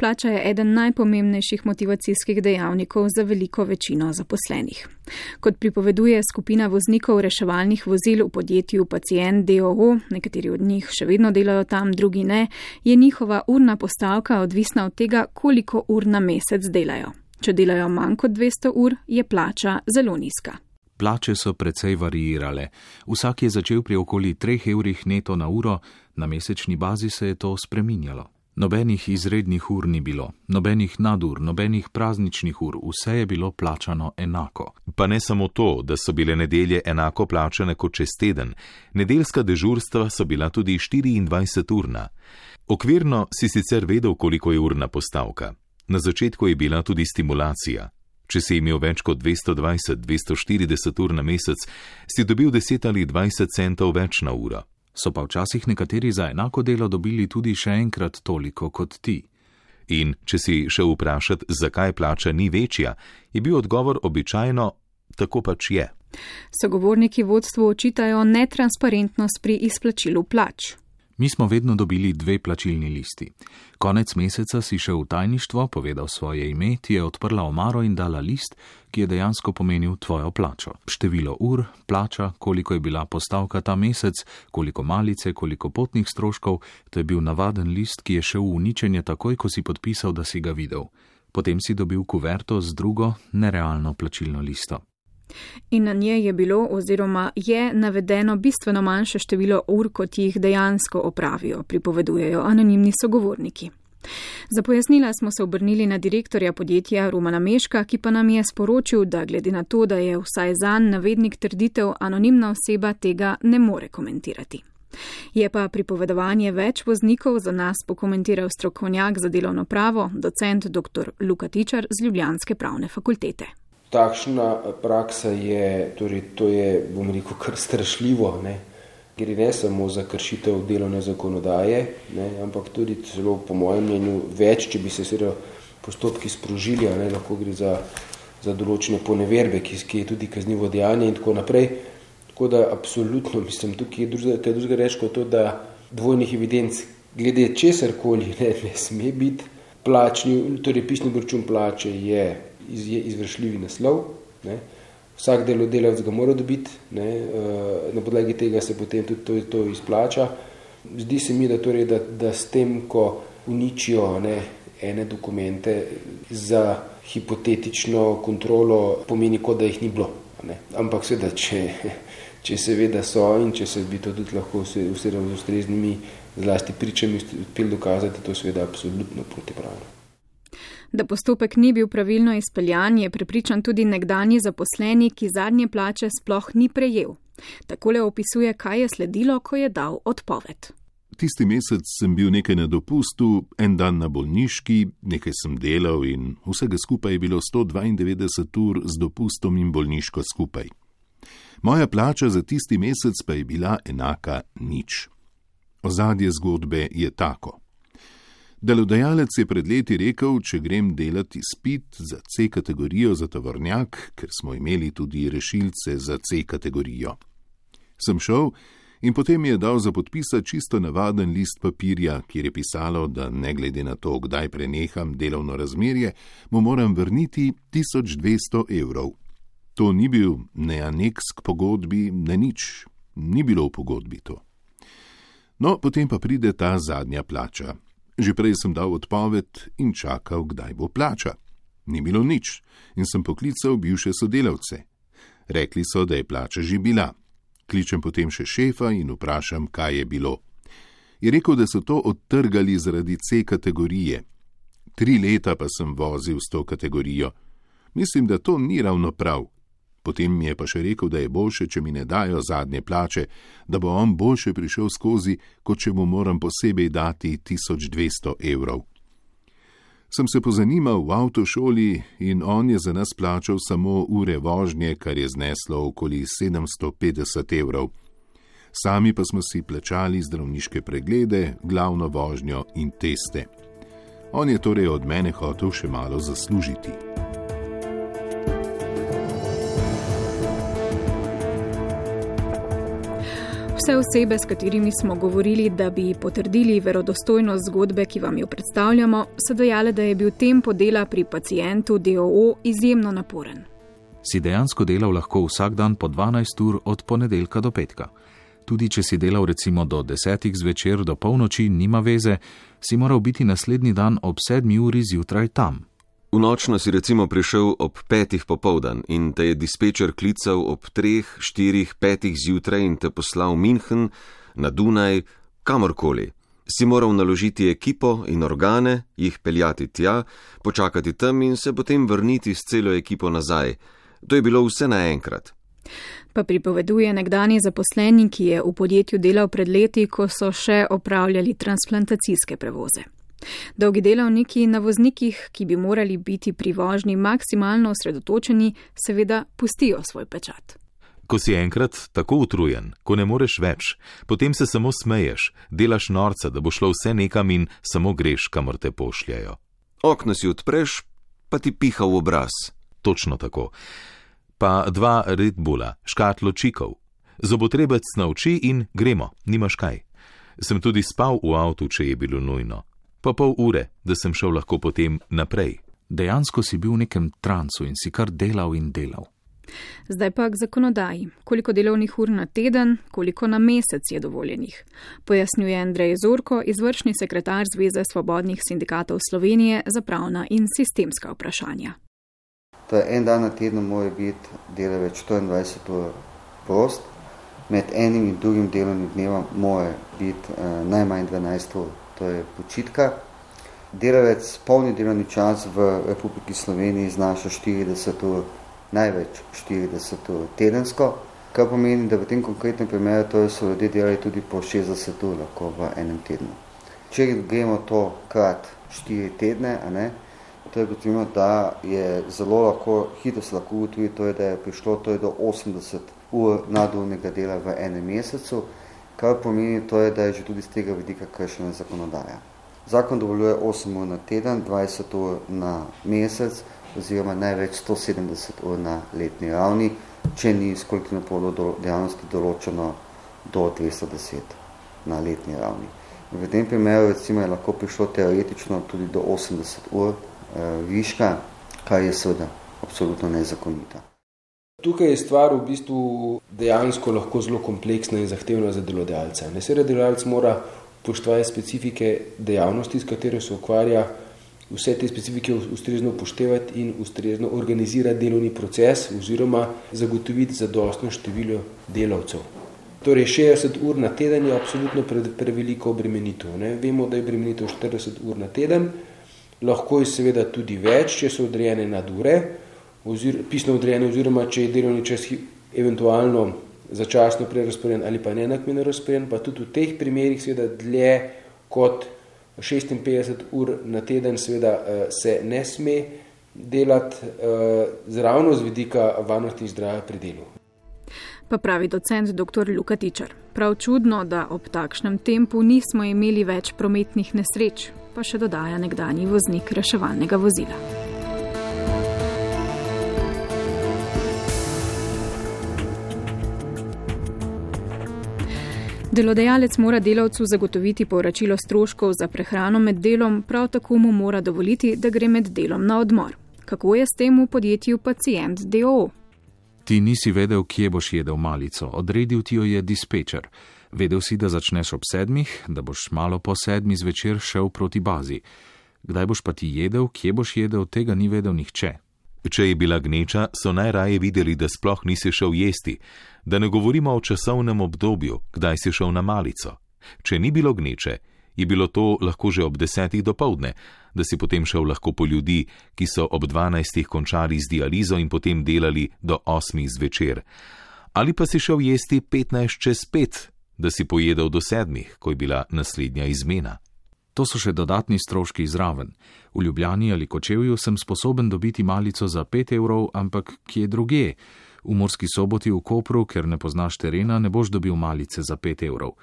Plača je eden najpomembnejših motivacijskih dejavnikov za veliko večino zaposlenih. Kot pripoveduje skupina voznikov reševalnih vozil v podjetju Pacient DOO, nekateri od njih še vedno delajo tam, drugi ne, je njihova urna postavka odvisna od tega, koliko ur na mesec delajo. Če delajo manj kot 200 ur, je plača zelo nizka. Plače so precej varirale. Vsak je začel pri okoli 3 evrih neto na uro, na mesečni bazi se je to spreminjalo. Nobenih izrednih ur ni bilo, nobenih nadur, nobenih prazničnih ur, vse je bilo plačano enako. Pa ne samo to, da so bile nedelje enako plačane kot čez teden, nedeljska dežurstva so bila tudi 24 urna. Okvirno si sicer vedel, koliko je urna postavka. Na začetku je bila tudi stimulacija. Če si imel več kot 220-240 ur na mesec, si dobil 10 ali 20 centov več na uro. So pa včasih nekateri za enako delo dobili tudi še enkrat toliko kot ti. In če si šel vprašati, zakaj plača ni večja, je bil odgovor običajno: tako pač je. Sogovorniki vodstvu očitajo netransparentnost pri izplačilu plač. Mi smo vedno dobili dve plačilni listi. Konec meseca si šel v tajništvo, povedal svoje ime, ti je odprla omaro in dala list, ki je dejansko pomenil tvojo plačo. Število ur, plača, koliko je bila postavka ta mesec, koliko malice, koliko potnih stroškov, to je bil navaden list, ki je šel v uničenje takoj, ko si podpisal, da si ga videl. Potem si dobil kuverto z drugo, nerealno plačilno listo in na njej je bilo oziroma je navedeno bistveno manjše število ur, kot jih dejansko opravijo, pripovedujejo anonimni sogovorniki. Za pojasnila smo se obrnili na direktorja podjetja Romana Meška, ki pa nam je sporočil, da glede na to, da je vsaj zanj navednik trditev, anonimna oseba tega ne more komentirati. Je pa pripovedovanje več voznikov za nas pokomentiral strokovnjak za delovno pravo, docent dr. Luka Tičar z Ljubljanske pravne fakultete takšna praksa je, torej to je, bom rekel, kar strašljivo, ne? gre ne samo za kršitev delovne zakonodaje, ne? ampak tudi celo po mojem mnenju več, če bi se seveda postopki sprožili, ne? lahko gre za, za določene poneverbe, ki, ki je tudi kaznivo dejanje in tako naprej. Tako da absolutno mislim, tukaj je drugega reč kot to, da dvojnih evidenc glede česar koli ne, ne sme biti, plačni, torej pisni račun plače je izvršljivi naslov. Ne. Vsak delodajalec ga mora dobiti, ne. Eh, na podlagi tega se potem tudi to, to izplača. Zdi se mi, da, torej, da, da s tem, ko uničijo ne, ene dokumente za hipotetično kontrolo, pomeni, kot da jih ni bilo. Ne. Ampak seveda, če, če seveda so in če se bi to tudi lahko vse, vse z ustreznimi zlasti pričami uspeli dokazati, to seveda absolutno protipravno. Da postopek ni bil pravilno izpeljan, je prepričan tudi nekdani zaposleni, ki zadnje plače sploh ni prejel. Takole opisuje, kaj je sledilo, ko je dal odpoved. Tisti mesec sem bil nekaj na dopustu, en dan na bolniški, nekaj sem delal in vsega skupaj je bilo 192 ur z dopustom in bolniško skupaj. Moja plača za tisti mesec pa je bila enaka nič. Ozadje zgodbe je tako. Delodajalec je pred leti rekel, če grem delati spit za C kategorijo za tovornjak, ker smo imeli tudi rešilce za C kategorijo. Sem šel in potem je dal za podpisa čisto navaden list papirja, kjer je pisalo, da ne glede na to, kdaj preneham delovno razmerje, mu moram vrniti 1200 evrov. To ni bil ne aneks k pogodbi, ne nič, ni bilo v pogodbi to. No, potem pa pride ta zadnja plača. Že prej sem dal odpoved in čakal, kdaj bo plača. Ni bilo nič in sem poklical bivše sodelavce. Rekli so, da je plača že bila. Kličem potem še šefa in vprašam, kaj je bilo. Je rekel, da so to odtrgali zaradi C kategorije. Tri leta pa sem vozil s to kategorijo. Mislim, da to ni ravno prav. Potem mi je pa še rekel, da je boljše, če mi ne dajo zadnje plače, da bo on boljše prišel skozi, kot če mu moram posebej dati 1200 evrov. Sem se pozanimal v avtošoli in on je za nas plačal samo ure vožnje, kar je zneslo okoli 750 evrov. Sami pa smo si plačali zdravniške preglede, glavno vožnjo in teste. On je torej od mene hotel še malo zaslužiti. Vse osebe, s katerimi smo govorili, da bi potrdili verodostojnost zgodbe, ki vam jo predstavljamo, so dejale, da je bil tempo dela pri pacijentu DOO izjemno naporen. Si dejansko delal lahko vsak dan po 12 ur od ponedeljka do petka. Tudi če si delal recimo do 10 zvečer do polnoči, nima veze, si moral biti naslednji dan ob 7 uri zjutraj tam. V nočno si recimo prišel ob petih popovdan in te je dispečer klical ob treh, štirih, petih zjutraj in te poslal v München, na Dunaj, kamorkoli. Si moral naložiti ekipo in organe, jih peljati tja, počakati tam in se potem vrniti s celo ekipo nazaj. To je bilo vse naenkrat. Pa pripoveduje nekdani zaposleni, ki je v podjetju delal pred leti, ko so še opravljali transplantacijske prevoze. Dolgi delavniki na voznikih, ki bi morali biti pri vožnji maksimalno osredotočeni, seveda pustijo svoj pečat. Ko si enkrat tako utrujen, ko ne moreš več, potem se samo smeješ, delaš norca, da bo šlo vse nekam in samo greš, kamor te pošljajo. Okno si odpreš, pa ti piha v obraz. Točno tako. Pa dva Red Bulla, škatlo čikov. Zobotrebec na oči in gremo, nimaš kaj. Sem tudi spal v avtu, če je bilo nujno pa pol ure, da sem šel lahko potem naprej. Dejansko si bil v nekem transu in si kar delal in delal. Zdaj pa k zakonodaji. Koliko delovnih ur na teden, koliko na mesec je dovoljenih? Pojasnjuje Andrej Zorko, izvršni sekretar Zveze svobodnih sindikatov Slovenije za pravna in sistemska vprašanja. To je en dan na teden, mora biti delavec 24 ur prost, med enim in drugim delovnim dnevom mora biti eh, najmanj 12 ur to je počitka. Delavec polni delovni čas v Republiki Sloveniji znaša 40 ur, največ 40 ur tedensko, kar pomeni, da v tem konkretnem primeru to so ljudje delali tudi po 60 ur lahko v enem tednu. Če gremo to krat 4 tedne, a ne, to je gotovimo, da je zelo lahko, hitro se lahko ugotovi, to je, da je prišlo to je do 80 ur nadurnega dela v enem mesecu, kar pomeni to je, da je že tudi z tega vidika kršena zakonodaja. Zakon dovoljuje 8 ur na teden, 20 ur na mesec oziroma največ 170 ur na letni ravni, če ni kolektivno polo dejavnosti določeno do 210 na letni ravni. V tem primeru recimo je lahko prišlo teoretično tudi do 80 ur eh, viška, kar je seveda absolutno nezakonita. Tukaj je stvar v bistvu dejansko lahko zelo kompleksna in zahtevna za delodajalca. Seveda delodajalec mora poštovati specifike dejavnosti, s katero se ukvarja, vse te specifike ustrezno upoštevati in ustrezno organizirati delovni proces oziroma zagotoviti zadostno število delavcev. Torej 60 ur na teden je absolutno pre, preveliko obremenitev. Ne? Vemo, da je obremenitev 40 ur na teden, lahko je seveda tudi več, če so odrejene nad ure, ozir, pisno odrejene, oziroma če je delovni čas eventualno začasno prerasporen ali pa nenakmeno razporeden, pa tudi v teh primerih seveda dlje kot 56 ur na teden seveda eh, se ne sme delati eh, zravno z vidika varnosti in zdravja pri delu. Pa pravi docent dr. Luka Tičar. Prav čudno, da ob takšnem tempu nismo imeli več prometnih nesreč, pa še dodaja nekdani voznik reševalnega vozila. Delodajalec mora delavcu zagotoviti povračilo stroškov za prehrano med delom, prav tako mu mora dovoliti, da gre med delom na odmor. Kako je s tem v podjetju pacijent DO? Ti nisi vedel, kje boš jedel malico, odredil ti jo je dispečer. Vedel si, da začneš ob sedmih, da boš malo po sedmi zvečer šel proti bazi. Kdaj boš pa ti jedel, kje boš jedel, tega ni vedel nihče. Če je bila gneča, so najraje videli, da sploh nisi šel jesti, da ne govorimo o časovnem obdobju, kdaj si šel na malico. Če ni bilo gneče, je bilo to lahko že ob desetih do povdne, da si potem šel lahko po ljudi, ki so ob dvanajstih končali z dializo in potem delali do osmih zvečer. Ali pa si šel jesti petnajst čez pet, da si pojedel do sedmih, ko je bila naslednja izmena. To so še dodatni stroški zraven. V Ljubljani ali Kočevju sem sposoben dobiti malico za 5 evrov, ampak kje druge? V Morski soboti v Kopru, ker ne poznaš terena, ne boš dobil malice za 5 evrov.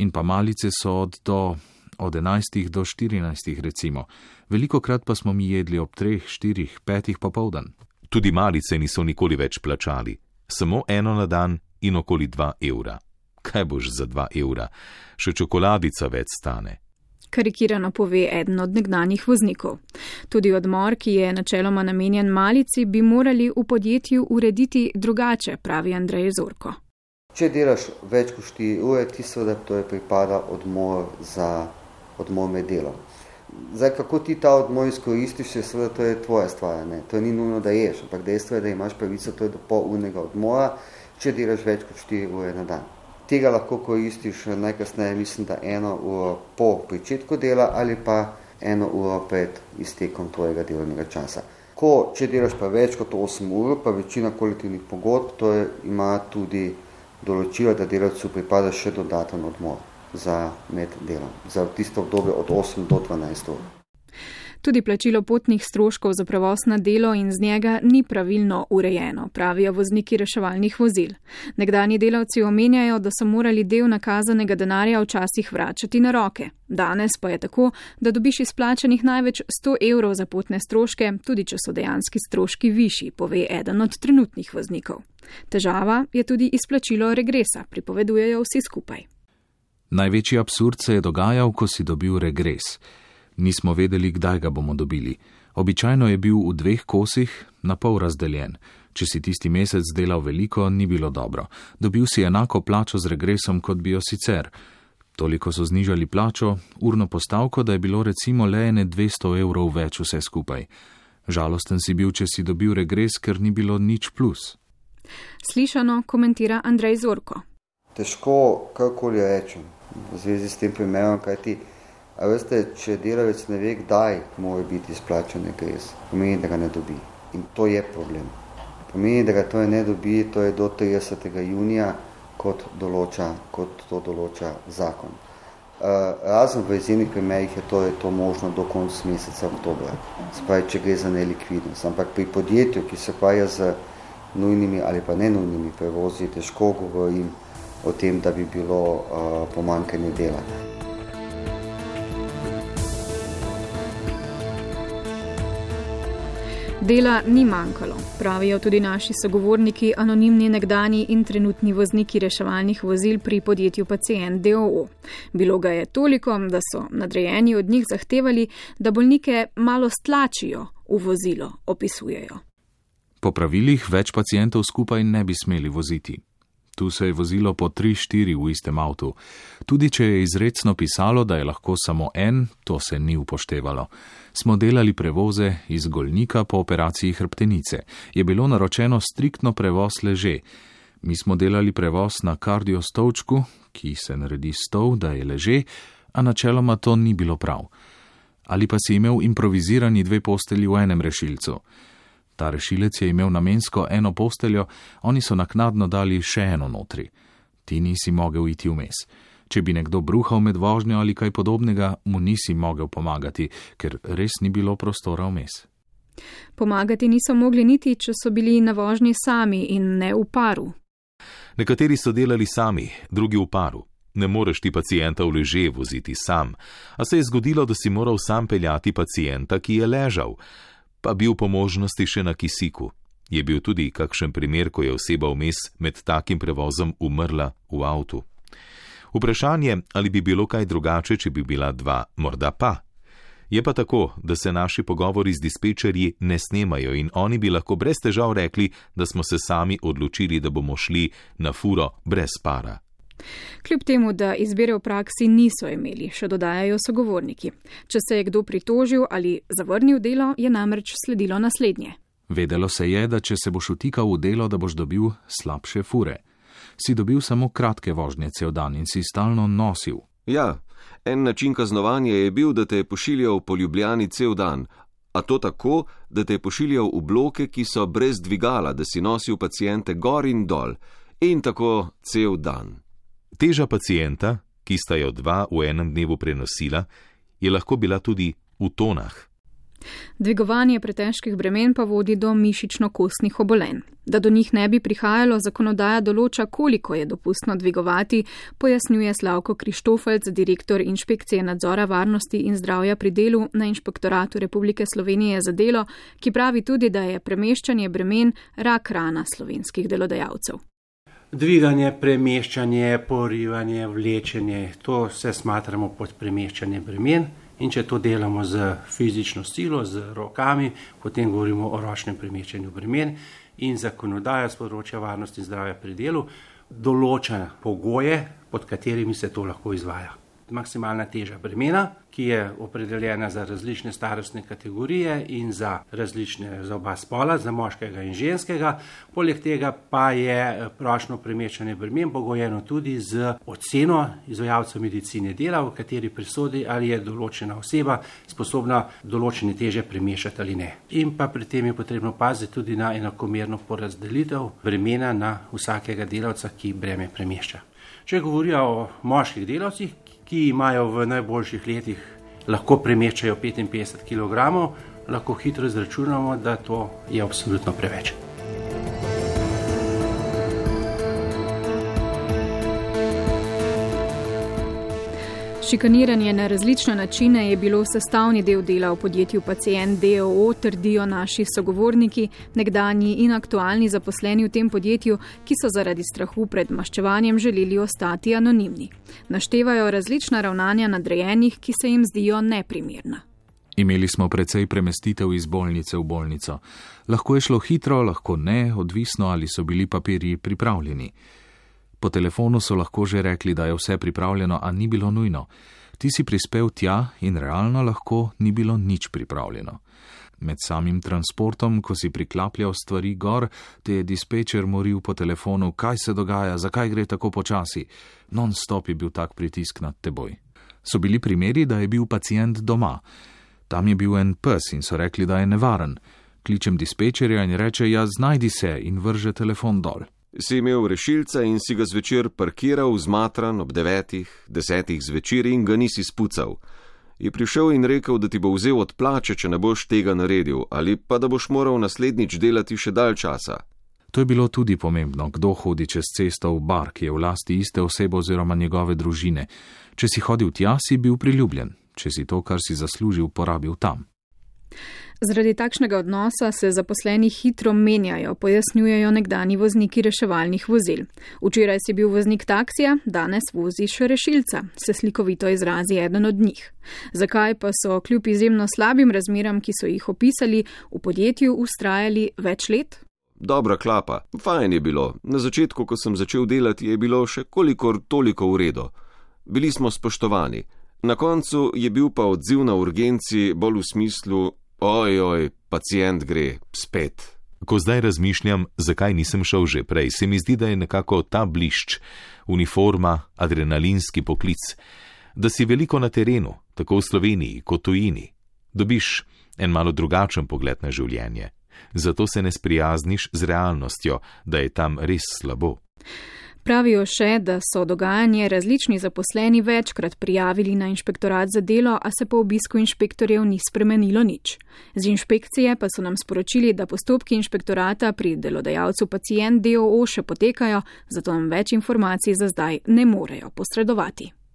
In pa malice so od, do, od 11 do 14, recimo. Veliko krat pa smo mi jedli ob 3, 4, 5 popovdan. Tudi malice niso nikoli več plačali, samo eno na dan in okoli 2 evra. Kaj boš za dva evra? Še čokoladica več stane. Karikirano pove eden od nekdanjih voznikov. Tudi odmor, ki je načeloma namenjen malici, bi morali v podjetju urediti drugače, pravi Andrej Zorko. Če delaš več kot 4 ure, ti seveda to je pripada odmor za odmor med delom. Zdaj, kako ti ta odmor izkoristiš, je seveda to je tvoja stvar, ne? to ni nujno, da ješ, ampak dejstvo je, da imaš pravico, to je do pol urnega odmora, če delaš več kot 4 ure na dan. Tega lahko koristiš najkasneje, mislim, da eno uro po pričetku dela ali pa eno uro pred iztekom tvojega delovnega časa. Ko, če delaš pa več kot 8 ur, pa večina kolektivnih pogodb, to je, ima tudi določilo, da delavcu pripada še dodaten odmor za med delom, za tisto obdobje od 8 do 12 ur. Tudi plačilo potnih stroškov za prevoz na delo in z njega ni pravilno urejeno, pravijo vozniki reševalnih vozil. Nekdani delavci omenjajo, da so morali del nakazanega denarja včasih vračati na roke. Danes pa je tako, da dobiš izplačanih največ 100 evrov za potne stroške, tudi če so dejanski stroški višji, pove eden od trenutnih voznikov. Težava je tudi izplačilo regresa, pripovedujejo vsi skupaj. Največji absurd se je dogajal, ko si dobil regres. Nismo vedeli, kdaj ga bomo dobili. Običajno je bil v dveh kosih, na pol razdeljen. Če si tisti mesec delal veliko, ni bilo dobro. Dobil si enako plačo z regresom, kot bi jo sicer. Toliko so znižali plačo, urno postavko, da je bilo recimo le ene 200 evrov več vse skupaj. Žalosten si bil, če si dobil regres, ker ni bilo nič plus. Slišano komentira Andrej Zorko. Težko karkoli rečem v zvezi s tem primerom, kaj ti. A veste, če delavec ne ve, kdaj mora biti izplačen regres, pomeni, da ga ne dobi. In to je problem. Pomeni, da ga to ne dobi, to je do 30. junija, kot, določa, kot to določa zakon. Uh, razen v izjemnih primerih je to, je to možno do konca meseca oktobra, spravi, če gre za nelikvidnost. Ampak pri podjetju, ki se ukvarja z nujnimi ali pa nenujnimi prevozi, težko govorim o tem, da bi bilo uh, pomankanje dela. Dela ni manjkalo, pravijo tudi naši sogovorniki, anonimni nekdani in trenutni vozniki reševalnih vozil pri podjetju Pacient DOO. Bilo ga je toliko, da so nadrejeni od njih zahtevali, da bolnike malo stlačijo v vozilo, opisujejo. Po pravilih več pacijentov skupaj ne bi smeli voziti. Tu se je vozilo po 3-4 v istem avtu. Tudi če je izredno pisalo, da je lahko samo en, to se ni upoštevalo. Smo delali prevoze iz Golnika po operaciji hrbtenice. Je bilo naročeno striktno prevoz leže. Mi smo delali prevoz na kardiostovčku, ki se naredi stov, da je leže, a načeloma to ni bilo prav. Ali pa si imel improvizirani dve posteli v enem rešilcu. Ta rešilec je imel namensko eno posteljo, oni so naknadno dali še eno notri. Ti nisi mogel iti vmes. Če bi nekdo bruhal med vožnjo ali kaj podobnega, mu nisi mogel pomagati, ker res ni bilo prostora vmes. Pomagati niso mogli niti, če so bili na vožnji sami in ne v paru. Nekateri so delali sami, drugi v paru. Ne moreš ti pacijenta v leže voziti sam, a se je zgodilo, da si moral sam peljati pacijenta, ki je ležal pa bil po možnosti še na kisiku. Je bil tudi kakšen primer, ko je oseba vmes med takim prevozom umrla v avtu. Vprašanje, ali bi bilo kaj drugače, če bi bila dva, morda pa. Je pa tako, da se naši pogovori z dispečerji ne snemajo in oni bi lahko brez težav rekli, da smo se sami odločili, da bomo šli na furo brez para. Kljub temu, da izbire v praksi niso imeli, še dodajajo sogovorniki. Če se je kdo pritožil ali zavrnil delo, je namreč sledilo naslednje. Vedelo se je, da če se boš utikal v delo, da boš dobil slabše fure. Si dobil samo kratke vožnje cel dan in si stalno nosil. Ja, en način kaznovanja je bil, da te je pošiljal po Ljubljani cel dan, a to tako, da te je pošiljal v bloke, ki so brez dvigala, da si nosil pacijente gor in dol, in tako cel dan. Teža pacijenta, ki sta jo dva v enem dnevu prenosila, je lahko bila tudi v tonah. Dvigovanje pretežkih bremen pa vodi do mišično-kostnih obolenj. Da do njih ne bi prihajalo, zakonodaja določa, koliko je dopustno dvigovati, pojasnjuje Slavko Krištofelc, direktor inšpekcije nadzora varnosti in zdravja pri delu na Inšpektoratu Republike Slovenije za delo, ki pravi tudi, da je premeščanje bremen rak rana slovenskih delodajalcev. Dviganje, premeščanje, porivanje, vlečenje, to vse smatramo pod premeščanje bremen. In če to delamo z fizično silo, z rokami, potem govorimo o ročnem premeščanju bremen. In zakonodaja z področja varnosti in zdravja pri delu določa pogoje, pod katerimi se to lahko izvaja maksimalna teža bremena, ki je opredeljena za različne starostne kategorije in za različne za oba spola, za moškega in ženskega. Poleg tega pa je eh, prošno premečanje bremen pogojeno tudi z oceno izvajalca medicine dela, v kateri prisodi, ali je določena oseba sposobna določene teže premešati ali ne. In pa pri tem je potrebno paziti tudi na enakomerno porazdelitev bremena na vsakega delavca, ki breme premešča. Če govorijo o moških delavcih, ki imajo v najboljših letih lahko premeščajo 55 kg, lahko hitro izračunamo, da to je absolutno preveč. Šikaniranje na različne načine je bilo sestavni del dela v podjetju Pacient DOO, trdijo naši sogovorniki, nekdani in aktualni zaposleni v tem podjetju, ki so zaradi strahu pred maščevanjem želeli ostati anonimni. Naštevajo različna ravnanja nadrejenih, ki se jim zdijo neprimerna. Imeli smo precej premestitev iz bolnice v bolnico. Lahko je šlo hitro, lahko ne, odvisno ali so bili papirji pripravljeni. Po telefonu so lahko že rekli, da je vse pripravljeno, a ni bilo nujno. Ti si prispel tja in realno lahko ni bilo nič pripravljeno. Med samim transportom, ko si priklapljal stvari gor, te je dispečer moril po telefonu, kaj se dogaja, zakaj gre tako počasi. Non-stop je bil tak pritisk nad teboj. So bili primeri, da je bil pacijent doma. Tam je bil en pes in so rekli, da je nevaren. Kličem dispečerja in reče: Ja, znajdi se in vrže telefon dol si imel rešilca in si ga zvečer parkiral zmatran ob devetih, desetih zvečer in ga nisi spucal. Je prišel in rekel, da ti bo vzel od plače, če ne boš tega naredil, ali pa da boš moral naslednjič delati še dalj časa. To je bilo tudi pomembno, kdo hodi čez cesto v bar, ki je v lasti iste osebe oziroma njegove družine. Če si hodil tja, si bil priljubljen, če si to, kar si zaslužil, porabil tam. Zaradi takšnega odnosa se zaposleni hitro menjajo, pojasnjujejo nekdani vozniki reševalnih vozil. Včeraj si bil voznik taksija, danes voziš rešilca, se slikovito izrazi eden od njih. Zakaj pa so kljub izjemno slabim razmeram, ki so jih opisali, v podjetju ustrajali več let? Dobra klapa, fajn je bilo. Na začetku, ko sem začel delati, je bilo še kolikor toliko v redu. Bili smo spoštovani. Na koncu je bil pa odziv na urgenci bolj v smislu, Oj, oj, pacijent gre spet. Ko zdaj razmišljam, zakaj nisem šel že prej, se mi zdi, da je nekako ta blišč, uniforma, adrenalinski poklic, da si veliko na terenu, tako v Sloveniji kot tujini. Dobiš en malo drugačen pogled na življenje. Zato se ne sprijazniš z realnostjo, da je tam res slabo. Pravijo še, da so dogajanje različni zaposleni večkrat prijavili na inšpektorat za delo, a se po obisku inšpektorjev ni spremenilo nič. Z inšpekcije pa so nam sporočili, da postopki inšpektorata pri delodajalcu pacijent DOO še potekajo, zato nam več informacij za zdaj ne morejo posredovati.